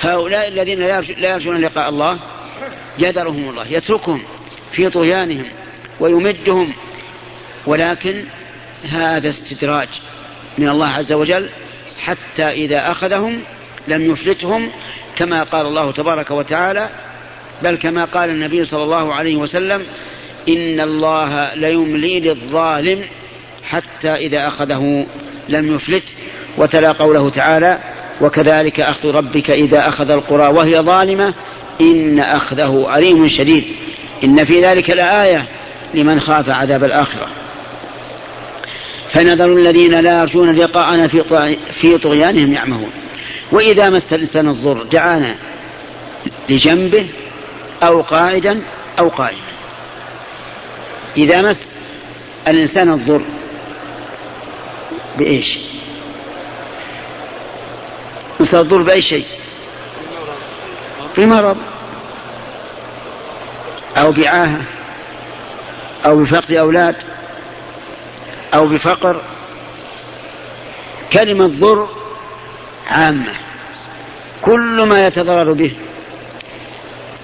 هؤلاء الذين لا يرجون لقاء الله يدرهم الله يتركهم في طغيانهم ويمدهم. ولكن هذا استدراج من الله عز وجل حتى إذا أخذهم لم يفلتهم كما قال الله تبارك وتعالى بل كما قال النبي صلى الله عليه وسلم إن الله ليملي للظالم حتى إذا أخذه لم يفلت. وتلا قوله تعالى وكذلك أخذ ربك إذا أخذ القرى وهي ظالمة إن أخذه أليم شديد. إن في ذلك لآية لمن خاف عذاب الآخرة. فنذر الذين لا يرجون لقاءنا في طغيانهم يعمهون. وإذا مس الإنسان الضر دعانا لجنبه أو قاعدا أو قائما. إذا مس الإنسان الضر بإيش؟ مس الضر بأي شيء. بمرض أو بعاهة. أو بفقد أولاد. أو بفقر. كلمة ضر عامة. كل ما يتضرر به.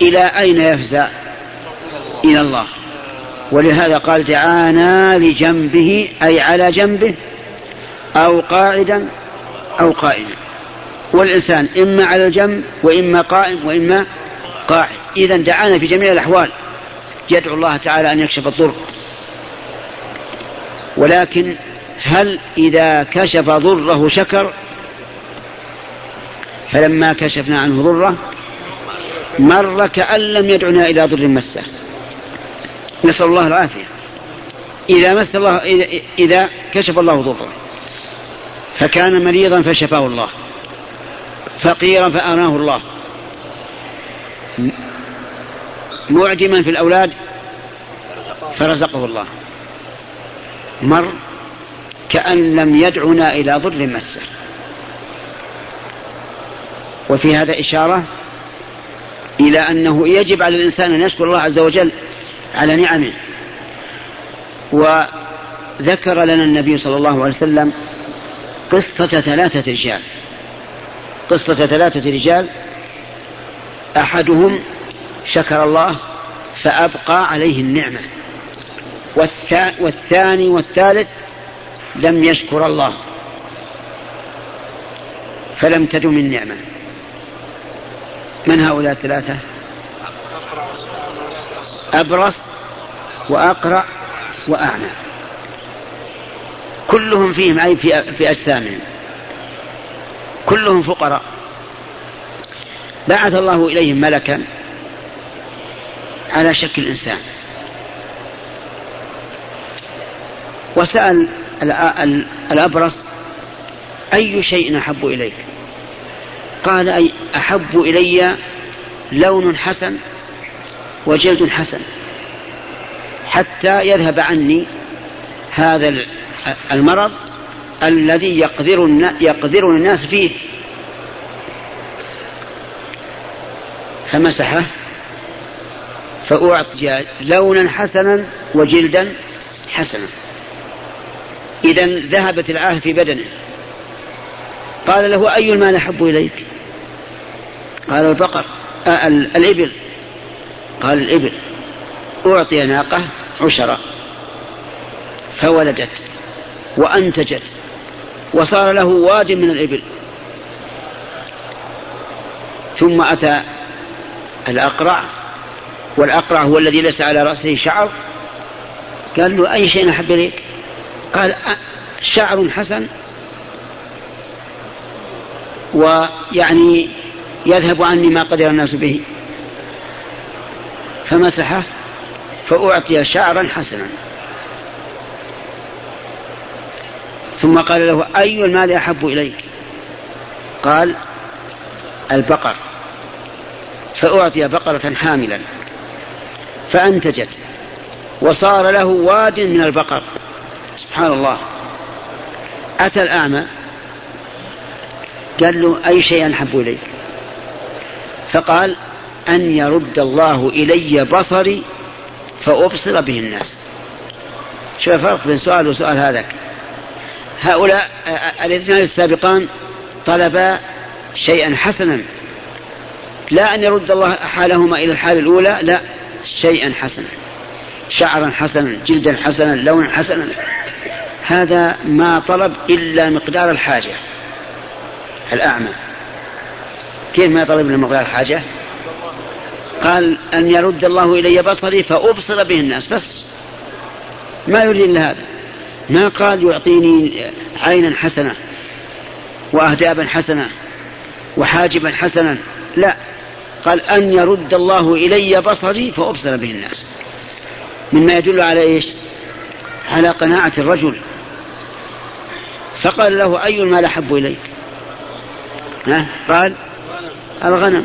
إلى أين يفزع؟ إلى الله. ولهذا قال دعانا لجنبه أي على جنبه أو قاعدا أو قائما. والإنسان إما على الجنب وإما قائم وإما قاعد. إذا دعانا في جميع الأحوال. يدعو الله تعالى أن يكشف الضر. ولكن هل إذا كشف ضره شكر؟ فلما كشفنا عنه ضره مر كأن لم يدعنا إلى ضر مسه. نسأل الله العافية. إذا مس الله إذا كشف الله ضره. فكان مريضا فشفاه الله. فقيرا فأغناه الله. معدما في الأولاد فرزقه الله. مر كأن لم يدعنا إلى ضر مسه. وفي هذا إشارة إلى أنه يجب على الإنسان أن يشكر الله عز وجل على نعمه. وذكر لنا النبي صلى الله عليه وسلم قصة ثلاثة رجال. قصة ثلاثة رجال أحدهم شكر الله فأبقى عليه النعمة والثاني والثالث لم يشكر الله فلم تدم النعمة من هؤلاء الثلاثة؟ أبرص وأقرع وأعمى. كلهم فيهم عيب في أجسامهم. كلهم فقراء. بعث الله إليهم ملكا على شكل إنسان وسأل الأبرص أي شيء أحب إليك؟ قال أي أحب إلي لون حسن وجلد حسن حتى يذهب عني هذا المرض الذي يقدر يقدر الناس فيه. فمسحه فأعطي لونا حسنا وجلدا حسنا. إذا ذهبت العاهة في بدنه. قال له أي المال أحب إليك؟ قال البقر آه الإبل. قال الإبل. أعطي ناقة عشرة. فولدت وأنتجت. وصار له واد من الإبل. ثم أتى الأقرع والأقرع هو الذي ليس على رأسه شعر. قال له أي شيء أحب إليك؟ قال شعر حسن. ويعني يذهب عني ما قدر الناس به. فمسحه فأعطي شعرا حسنا. ثم قال له أي المال أحب إليك؟ قال البقر. فأعطي بقرة حاملا. فأنتجت. وصار له واد من البقر. سبحان الله. أتى الأعمى. قال له أي شيء أحب إليك؟ فقال أن يرد الله إلي بصري فأبصر به الناس. شوف الفرق بين سؤال وسؤال هذاك. هؤلاء الاثنان السابقان طلبا شيئا حسنا. لا أن يرد الله حالهما إلى الحال الأولى لا شيئا حسنا. شعرا حسنا جلدا حسنا لونا حسنا. هذا ما طلب إلا مقدار الحاجة الأعمى. كيف ما طلب إلا مقدار الحاجة؟ قال أن يرد الله إلي بصري فأبصر به الناس بس. ما يريد إلا هذا. ما قال يعطيني عينا حسنة وأهدابا حسنة وحاجبا حسنا؟ لا. قال أن يرد الله إلي بصري فأبصر به الناس. مما يدل على إيش؟ على قناعة الرجل. فقال له أي المال أحب إليك؟ ها؟ قال الغنم.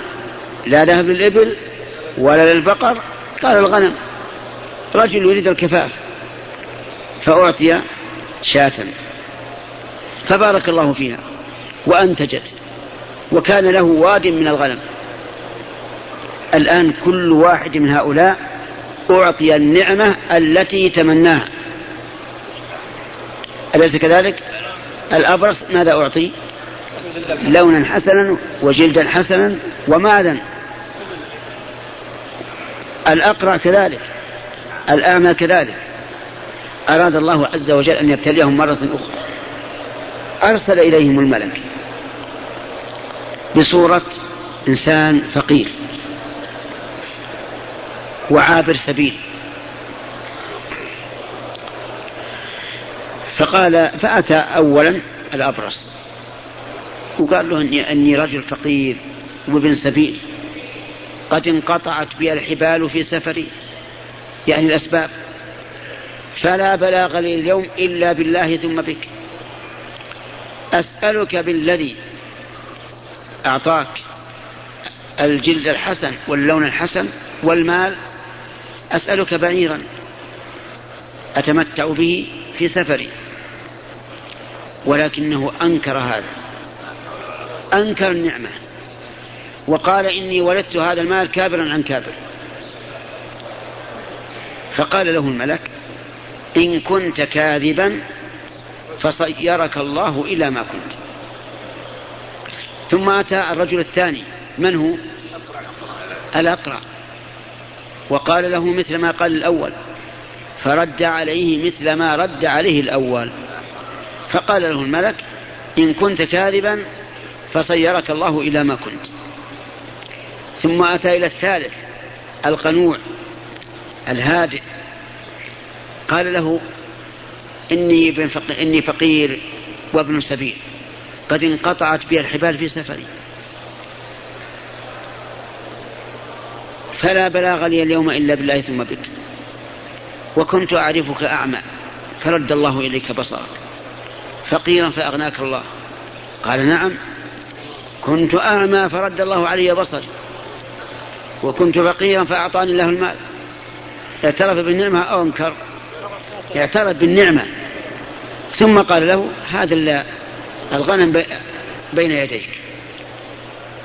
لا ذهب للإبل ولا للبقر قال الغنم. رجل يريد الكفاف. فأعطي شاة. فبارك الله فيها وأنتجت وكان له واد من الغنم. الآن كل واحد من هؤلاء أعطي النعمة التي تمناها. أليس كذلك؟ الأبرص ماذا أعطي؟ لونا حسنا وجلدا حسنا ومالا الأقرع كذلك الأعمى كذلك. أراد الله عز وجل أن يبتليهم مرة أخرى. أرسل إليهم الملك بصورة إنسان فقير وعابر سبيل. فقال فأتى أولا الأبرص. وقال له أني, أني رجل فقير وابن سبيل. قد انقطعت بي الحبال في سفري. يعني الأسباب. فلا بلاغ لي اليوم إلا بالله ثم بك. أسألك بالذي أعطاك الجلد الحسن واللون الحسن والمال أسألك بعيرا أتمتع به في سفري. ولكنه أنكر هذا أنكر النعمة. وقال إني ولدت هذا المال كابرا عن كابر. فقال له الملك إن كنت كاذبا فصيرك الله إلى ما كنت. ثم أتى الرجل الثاني من هو؟ الأقرع. وقال له مثل ما قال الأول فرد عليه مثل ما رد عليه الأول. فقال له الملك إن كنت كاذبا فصيرك الله إلى ما كنت. ثم أتى إلى الثالث القنوع الهادئ. قال له إني, ابن فقير إني فقير وابن سبيل قد انقطعت بي الحبال في سفري. فلا بلاغ لي اليوم إلا بالله ثم بك. وكنت أعرفك أعمى فرد الله إليك بصرك. فقيرا فأغناك الله. قال نعم. كنت أعمى فرد الله علي بصري. وكنت فقيرا فأعطاني الله المال. اعترف بالنعمة أو أنكر. اعترف بالنعمة. ثم قال له هذا الغنم بين يديك.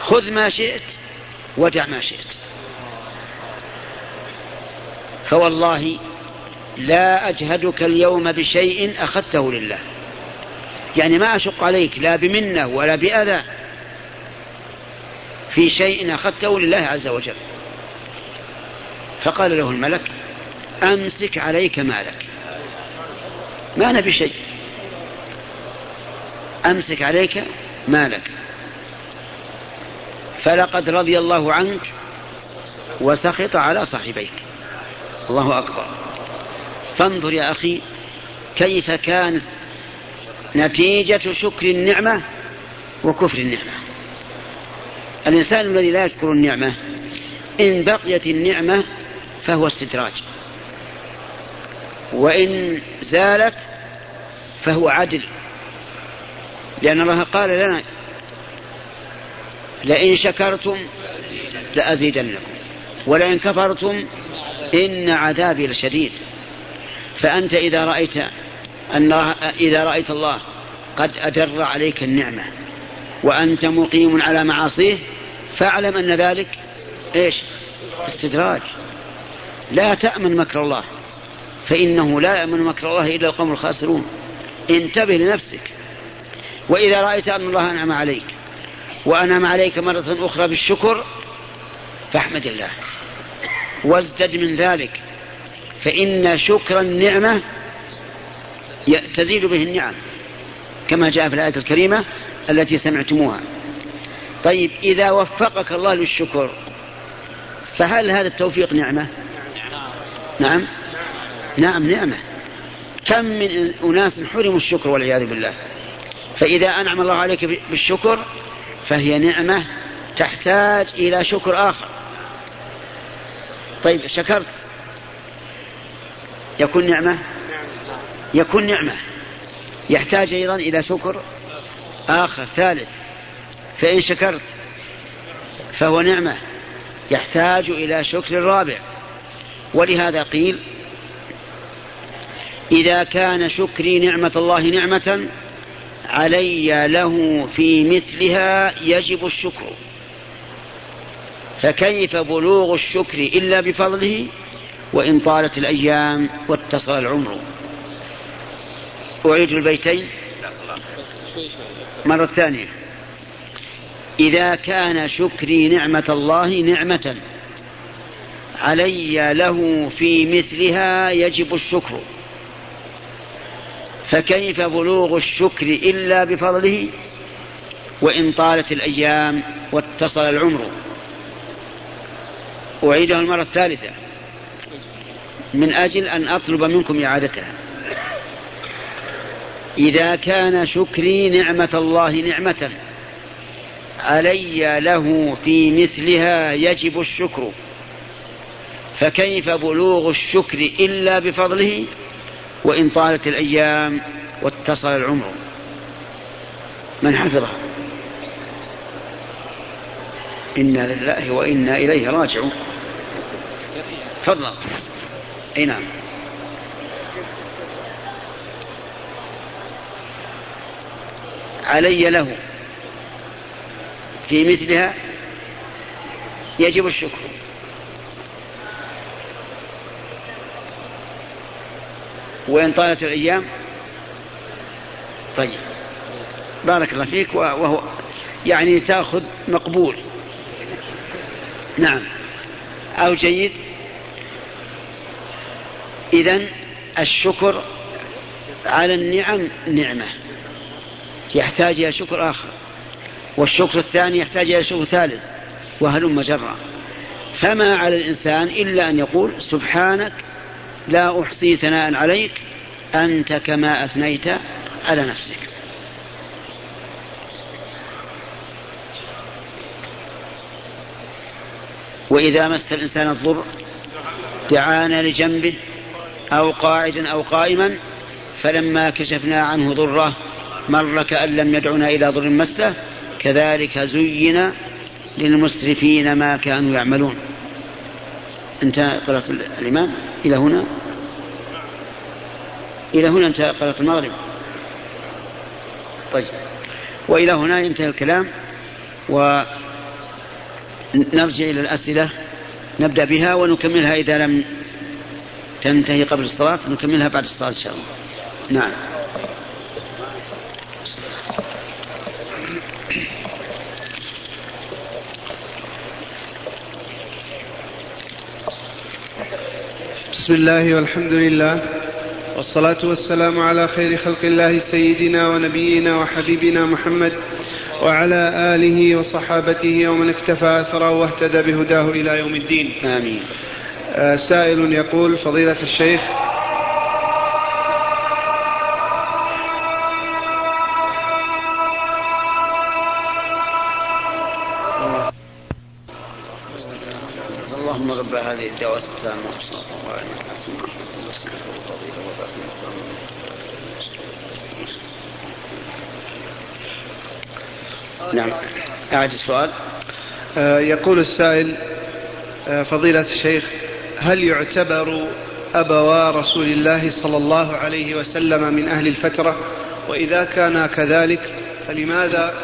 خذ ما شئت ودع ما شئت. فوالله لا أجهدك اليوم بشيء أخذته لله. يعني ما أشق عليك لا بمنة ولا بأذى. في شيء أخذته لله عز وجل. فقال له الملك أمسك عليك مالك. ما نبي شيء. أمسك عليك مالك. فلقد رضي الله عنك وسخط على صاحبيك. الله أكبر. فانظر يا أخي كيف كانت نتيجة شكر النعمة وكفر النعمة. الإنسان الذي لا يشكر النعمة إن بقيت النعمة فهو استدراج. وإن زالت فهو عدل. لأن الله قال لنا لئن شكرتم لأزيدنكم ولئن كفرتم إن عذابي لشديد. فأنت إذا رأيت أن إذا رأيت الله قد أدر عليك النعمة وأنت مقيم على معاصيه فاعلم أن ذلك إيش؟ استدراج. لا تأمن مكر الله. فإنه لا يأمن مكر الله إلا القوم الخاسرون. انتبه لنفسك. وإذا رأيت أن الله أنعم عليك وأنعم عليك مرة أخرى بالشكر فاحمد الله. وازدد من ذلك. فإن شكر النعمة تزيد به النعم كما جاء في الآية الكريمة التي سمعتموها. طيب إذا وفقك الله للشكر فهل هذا التوفيق نعمة؟ نعم. نعم نعمة. كم من أناس حرموا الشكر والعياذ بالله. فإذا أنعم الله عليك بالشكر فهي نعمة تحتاج إلى شكر آخر. طيب شكرت؟ يكون نعمة؟ يكون نعمة. يحتاج أيضا إلى شكر آخر ثالث. فإن شكرت فهو نعمة. يحتاج إلى شكر رابع. ولهذا قيل إذا كان شكري نعمة الله نعمة علي له في مثلها يجب الشكر. فكيف بلوغ الشكر إلا بفضله؟ وإن طالت الأيام واتصل العمر. أعيد البيتين. مرة ثانية. إذا كان شكري نعمة الله نعمة علي له في مثلها يجب الشكر. فكيف بلوغ الشكر إلا بفضله؟ وإن طالت الأيام واتصل العمر. أعيده المرة الثالثة. من أجل أن أطلب منكم إعادتها. إذا كان شكري نعمة الله نعمة علي له في مثلها يجب الشكر. فكيف بلوغ الشكر إلا بفضله؟ وإن طالت الأيام واتصل العمر. من حفظها إنا لله وإنا إليه راجعون. تفضل. أي نعم. علي له. في مثلها يجب الشكر. وإن طالت الأيام؟ طيب. بارك الله فيك وهو يعني تأخذ مقبول. نعم. أو جيد. إذا الشكر على النعم نعمة. يحتاج إلى شكر آخر. والشكر الثاني يحتاج إلى شكر ثالث وهلم جرا. فما على الإنسان إلا أن يقول سبحانك لا أحصي ثناء عليك أنت كما أثنيت على نفسك. وإذا مس الإنسان الضر دعانا لجنبه أو قاعدا أو قائما فلما كشفنا عنه ضره مر كأن لم يدعنا إلى ضر مسه كذلك زين للمسرفين ما كانوا يعملون. انتهى قراءة الإمام؟ إلى هنا؟ إلى هنا انتهى قراءة المغرب؟ طيب. وإلى هنا ينتهي الكلام ونرجع إلى الأسئلة. نبدأ بها ونكملها إذا لم تنتهي قبل الصلاة نكملها بعد الصلاة إن شاء الله. نعم. بسم الله والحمد لله والصلاة والسلام على خير خلق الله سيدنا ونبينا وحبيبنا محمد وعلى آله وصحابته ومن اكتفى أثره واهتدى بهداه إلى يوم الدين. آمين. آه، سائل يقول فضيلة الشيخ هذه الدعوة التامة والصلاة نعم. أعد السؤال. آه، يقول السائل آه، فضيلة الشيخ هل يعتبر أبوا رسول الله صلى الله عليه وسلم من أهل الفترة؟ وإذا كان كذلك فلماذا؟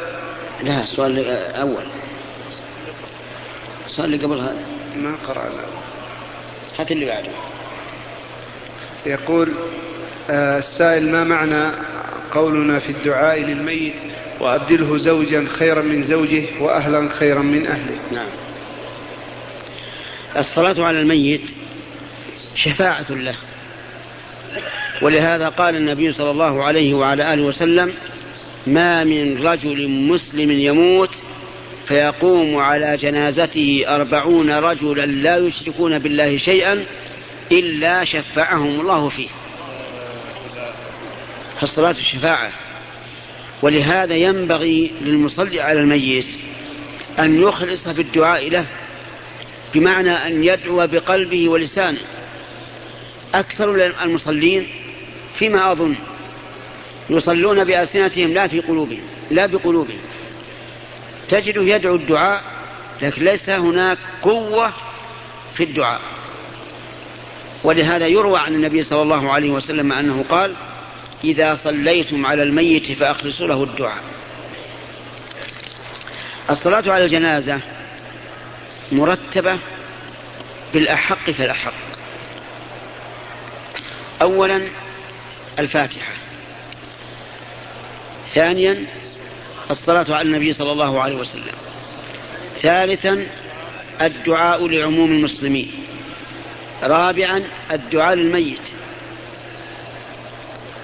لا السؤال أول. السؤال اللي قبل هذا ما قرأنا. هات اللي بعده. يقول آه، السائل ما معنى قولنا في الدعاء للميت وأبدله زوجا خيرا من زوجه وأهلا خيرا من أهله؟ نعم. الصلاة على الميت شفاعة له. ولهذا قال النبي صلى الله عليه وعلى آله وسلم ما من رجل مسلم يموت فيقوم على جنازته أربعون رجلا لا يشركون بالله شيئا إلا شفعهم الله فيه. فالصلاة الشفاعة ولهذا ينبغي للمصلي على الميت أن يخلص في الدعاء له بمعنى أن يدعو بقلبه ولسانه. أكثر المصلين فيما أظن يصلون بألسنتهم لا في قلوبهم لا بقلوبهم. تجده يدعو الدعاء لكن ليس هناك قوة في الدعاء. ولهذا يروى عن النبي صلى الله عليه وسلم أنه قال إذا صليتم على الميت فأخلصوا له الدعاء. الصلاة على الجنازة مرتبة بالأحق فالأحق. أولا الفاتحة. ثانيا الصلاة على النبي صلى الله عليه وسلم. ثالثا الدعاء لعموم المسلمين. رابعا الدعاء للميت.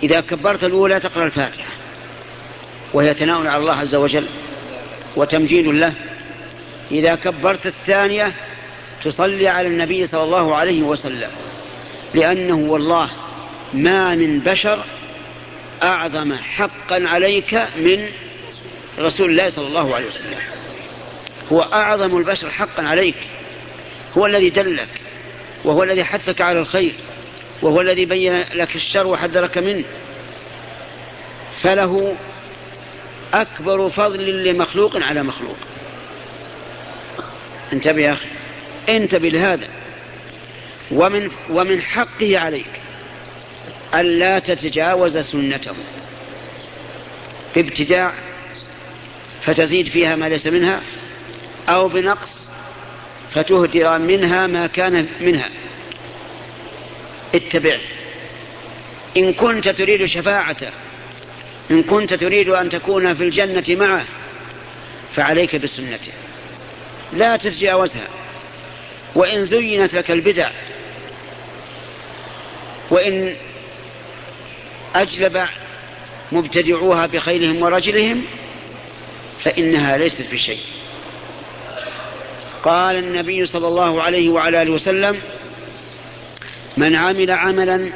إذا كبرت الأولى تقرأ الفاتحة. وهي ثناء على الله عز وجل وتمجيد له. إذا كبرت الثانية تصلي على النبي صلى الله عليه وسلم. لأنه والله ما من بشر أعظم حقا عليك من رسول الله صلى الله عليه وسلم. هو أعظم البشر حقا عليك. هو الذي دلك. وهو الذي حثك على الخير. وهو الذي بين لك الشر وحذرك منه. فله أكبر فضل لمخلوق على مخلوق. انتبه يا أخي. انتبه لهذا. ومن ومن حقه عليك ألا تتجاوز سنته. بابتداع فتزيد فيها ما ليس منها أو بنقص فتهدر منها ما كان منها. اتبع. إن كنت تريد شفاعته إن كنت تريد أن تكون في الجنة معه فعليك بسنته. لا تتجاوزها وإن زينت لك البدع وإن أجلب مبتدعوها بخيلهم ورجلهم فإنها ليست بشيء. قال النبي صلى الله عليه وعلى آله وسلم من عمل عملا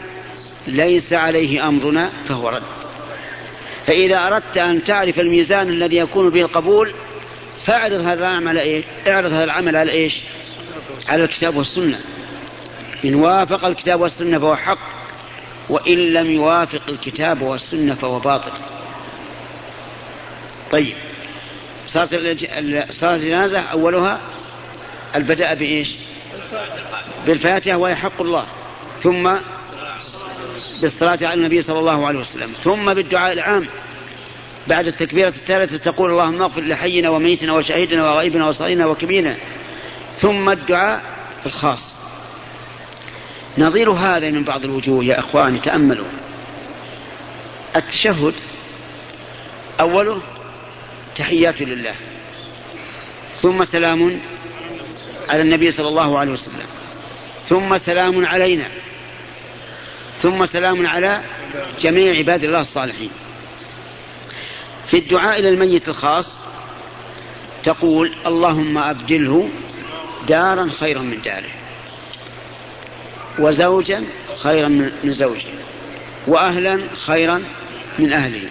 ليس عليه أمرنا فهو رد. فإذا أردت أن تعرف الميزان الذي يكون به القبول فاعرض هذا العمل إيش؟ اعرض هذا العمل على إيش؟ على الكتاب والسنة. إن وافق الكتاب والسنة فهو حق وإن لم يوافق الكتاب والسنة فهو باطل. طيب. صارت صارت الجنازة أولها البداء بإيش؟ بالفاتحة وهي حق الله. ثم بالصلاة على النبي صلى الله عليه وسلم. ثم بالدعاء العام. بعد التكبيرة الثالثة تقول اللهم اغفر لحينا وميتنا وشهيدنا وغائبنا وصغيرنا وكبيرنا. ثم الدعاء الخاص. نظير هذا من بعض الوجوه يا إخواني تأملوا. التشهد أوله تحيات لله. ثم سلام على النبي صلى الله عليه وسلم. ثم سلام علينا. ثم سلام على جميع عباد الله الصالحين. في الدعاء إلى الميت الخاص تقول اللهم أبدله دارا خيرا من داره وزوجا خيرا من زوجه واهلا خيرا من أهله.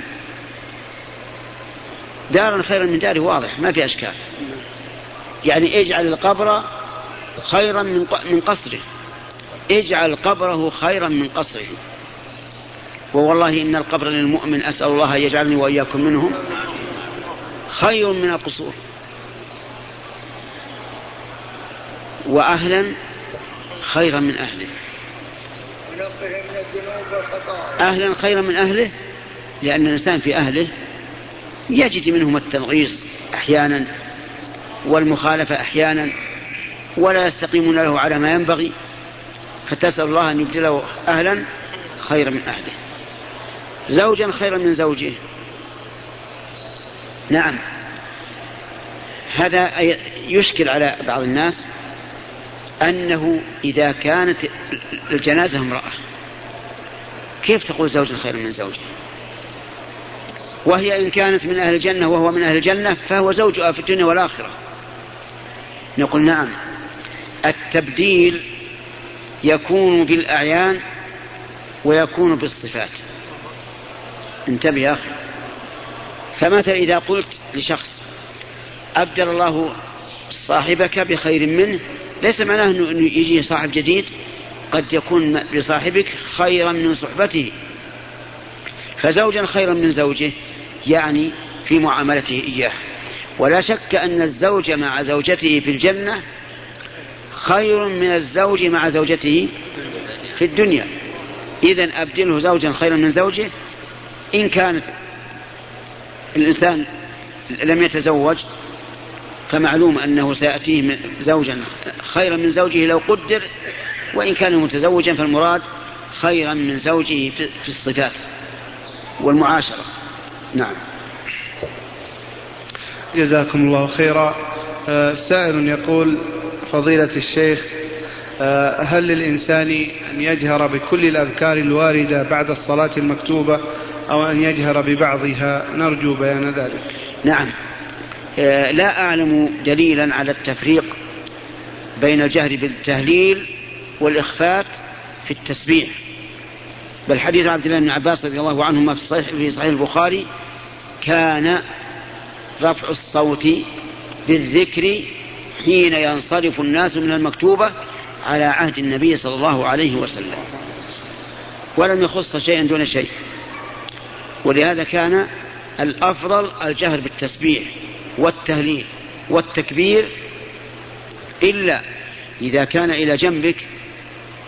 دارا خيرا من داره واضح ما في أشكال. يعني اجعل القبر خيرا من من قصره. اجعل قبره خيرا من قصره. ووالله إن القبر للمؤمن أسأل الله يجعلني وإياكم منهم خير من القصور. واهلا خيرا من أهله. أهلا خيرا من أهله؟ لأن الإنسان في أهله يجد منهم التنغيص أحيانا والمخالفة أحيانا ولا يستقيمون له على ما ينبغي فتسأل الله أن يبدله أهلا خيرا من أهله. زوجا خيرا من زوجه. نعم. هذا يشكل على بعض الناس أنه إذا كانت الجنازة امرأة كيف تقول زوج خير من زوجه؟ وهي إن كانت من أهل الجنة وهو من أهل الجنة فهو زوجها في الدنيا والآخرة. نقول نعم. التبديل يكون بالأعيان ويكون بالصفات. انتبه يا أخي. فمثلا إذا قلت لشخص أبدل الله صاحبك بخير منه ليس معناه أنه يجي صاحب جديد قد يكون لصاحبك خيرا من صحبته. فزوجا خيرا من زوجه. يعني في معاملته إياه. ولا شك أن الزوج مع زوجته في الجنة خير من الزوج مع زوجته في الدنيا. إذا أبدله زوجا خيرا من زوجه؟ إن كانت الإنسان لم يتزوج فمعلوم أنه سيأتيه زوجا خيرا من زوجه لو قدر وإن كان متزوجا فالمراد خيرا من زوجه في الصفات والمعاشرة. نعم. جزاكم الله خيرا. آه، سائل يقول فضيلة الشيخ آه، هل للإنسان أن يجهر بكل الأذكار الواردة بعد الصلاة المكتوبة أو أن يجهر ببعضها؟ نرجو بيان ذلك. نعم. آه، لا أعلم دليلا على التفريق بين الجهر بالتهليل والإخفات في التسبيح. بل حديث عبد الله بن عباس رضي الله عنهما في صحيح, في صحيح البخاري كان رفع الصوت بالذكر حين ينصرف الناس من المكتوبة على عهد النبي صلى الله عليه وسلم. ولم يخص شيئا دون شيء. ولهذا كان الأفضل الجهر بالتسبيح والتهليل والتكبير إلا إذا كان إلى جنبك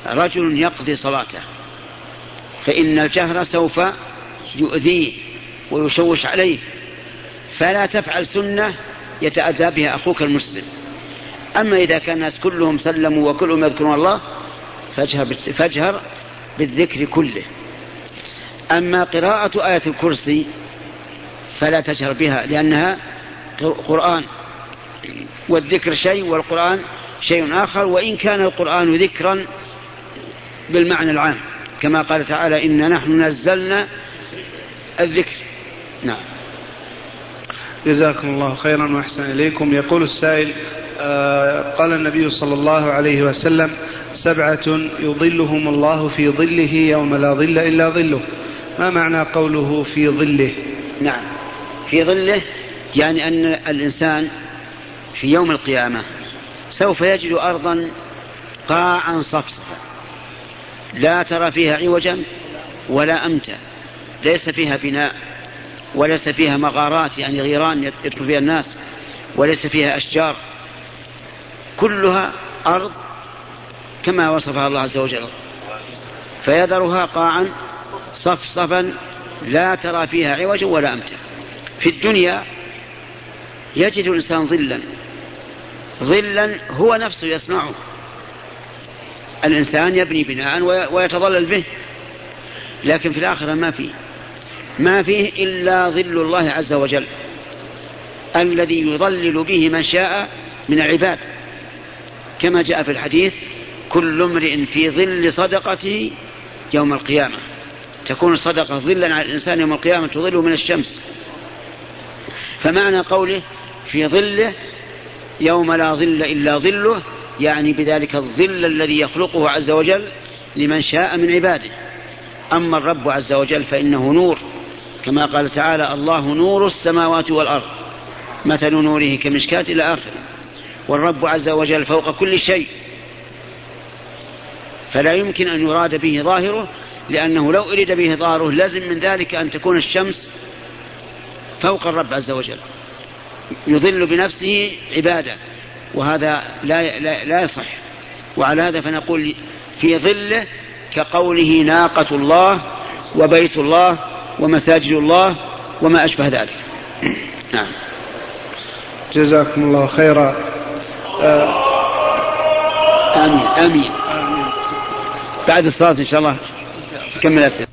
رجل يقضي صلاته فإن الجهر سوف يؤذيه. ويشوش عليه. فلا تفعل سنة يتأذى بها أخوك المسلم. أما إذا كان الناس كلهم سلموا وكلهم يذكرون الله فاجهر, فاجهر بالذكر كله. أما قراءة آية الكرسي فلا تجهر بها لأنها قرآن. والذكر شيء والقرآن شيء آخر وإن كان القرآن ذكرا بالمعنى العام. كما قال تعالى إنا نحن نزلنا الذكر نعم. جزاكم الله خيرا وأحسن إليكم. يقول السائل آه قال النبي صلى الله عليه وسلم سبعة يظلهم الله في ظله يوم لا ظل إلا ظله. ما معنى قوله في ظله؟ نعم. في ظله يعني أن الإنسان في يوم القيامة سوف يجد ارضا قاعا صفصفا لا ترى فيها عوجا ولا أمتا ليس فيها بناء. وليس فيها مغارات يعني غيران يدخل فيها الناس وليس فيها أشجار. كلها أرض كما وصفها الله عز وجل. فيذرها قاعا صفصفا لا ترى فيها عوجا ولا أمتا. في الدنيا يجد الإنسان ظلا. ظلا هو نفسه يصنعه. الإنسان يبني بناء ويتظلل به. لكن في الآخرة ما فيه. ما فيه إلا ظل الله عز وجل الذي يظلل به من شاء من العباد. كما جاء في الحديث كل امرئ في ظل صدقته يوم القيامة. تكون الصدقة ظلا على الإنسان يوم القيامة تظله من الشمس. فمعنى قوله في ظله يوم لا ظل إلا ظله يعني بذلك الظل الذي يخلقه عز وجل لمن شاء من عباده. أما الرب عز وجل فإنه نور. كما قال تعالى الله نور السماوات والأرض مثل نوره كمشكاة إلى آخره والرب عز وجل فوق كل شيء. فلا يمكن أن يراد به ظاهره لأنه لو أريد به ظاهره لازم من ذلك أن تكون الشمس فوق الرب عز وجل. يظل بنفسه عبادة وهذا لا, لا, لا يصح. وعلى هذا فنقول في ظله كقوله ناقة الله وبيت الله ومساجد الله وما أشبه ذلك. نعم. جزاكم الله خيرا. آه آمين آمين. بعد الصلاة إن شاء الله نكمل أسئلة